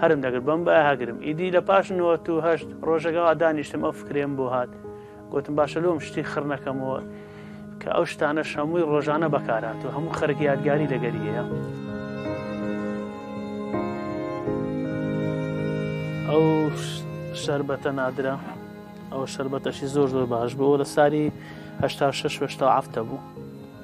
هەرم دەگرت بەم بە هەگرم ئیدی لە پاش نۆت و هەشت ڕۆژەگەوا دانیشتم ئەو فکرێم بۆ هات گوتم باشە لۆم شتی خڕنەکەمەوە کە ئەو شتانە شەمووی ڕۆژانە بەکارات و هەموو خەرک یادگاری لەگەریەیە ئەو شربەتە نادرا ئەو شربەتەشی زۆر زۆر باش بوو لە ساری هشتا شش هشتا هەفتە بوو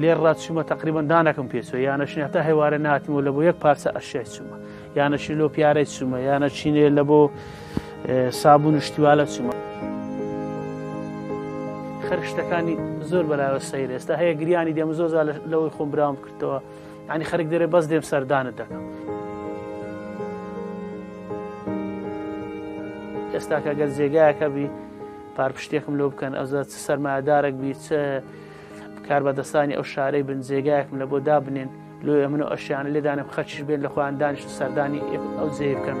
لێ ڕات چوومە تەقریبان دانەکەم پێچوە یانەشین هەتا هێوارە ناتمەوە لە بۆ یەک پارچە ئەشای چوومە یانەشی لۆ پیارەی چوومە یانە چینێ لە بۆ سابون و شتیوالە چوومە خەرشتەکانی زۆر بەراوە سەیر ئێستا هەیە گریانی دێم زۆر لەوەی خۆم براوم کردەوە ینی خەرک دەرێ بەس دێم سەردانت دەکەم. ئێستاکە گەر جێگایەکە بی پارپشتێکم لۆ بکەن ئەوزە سەرمایهدارێک بی چ کاربەدەستانی ئەو شارەی بن جێگایەکم لە بۆ دابنێن لۆ ئەمن و ئەشیان لێدانم خەچش بێن لە خۆیان دانیشت سەردانی ئەو جێ بکەن.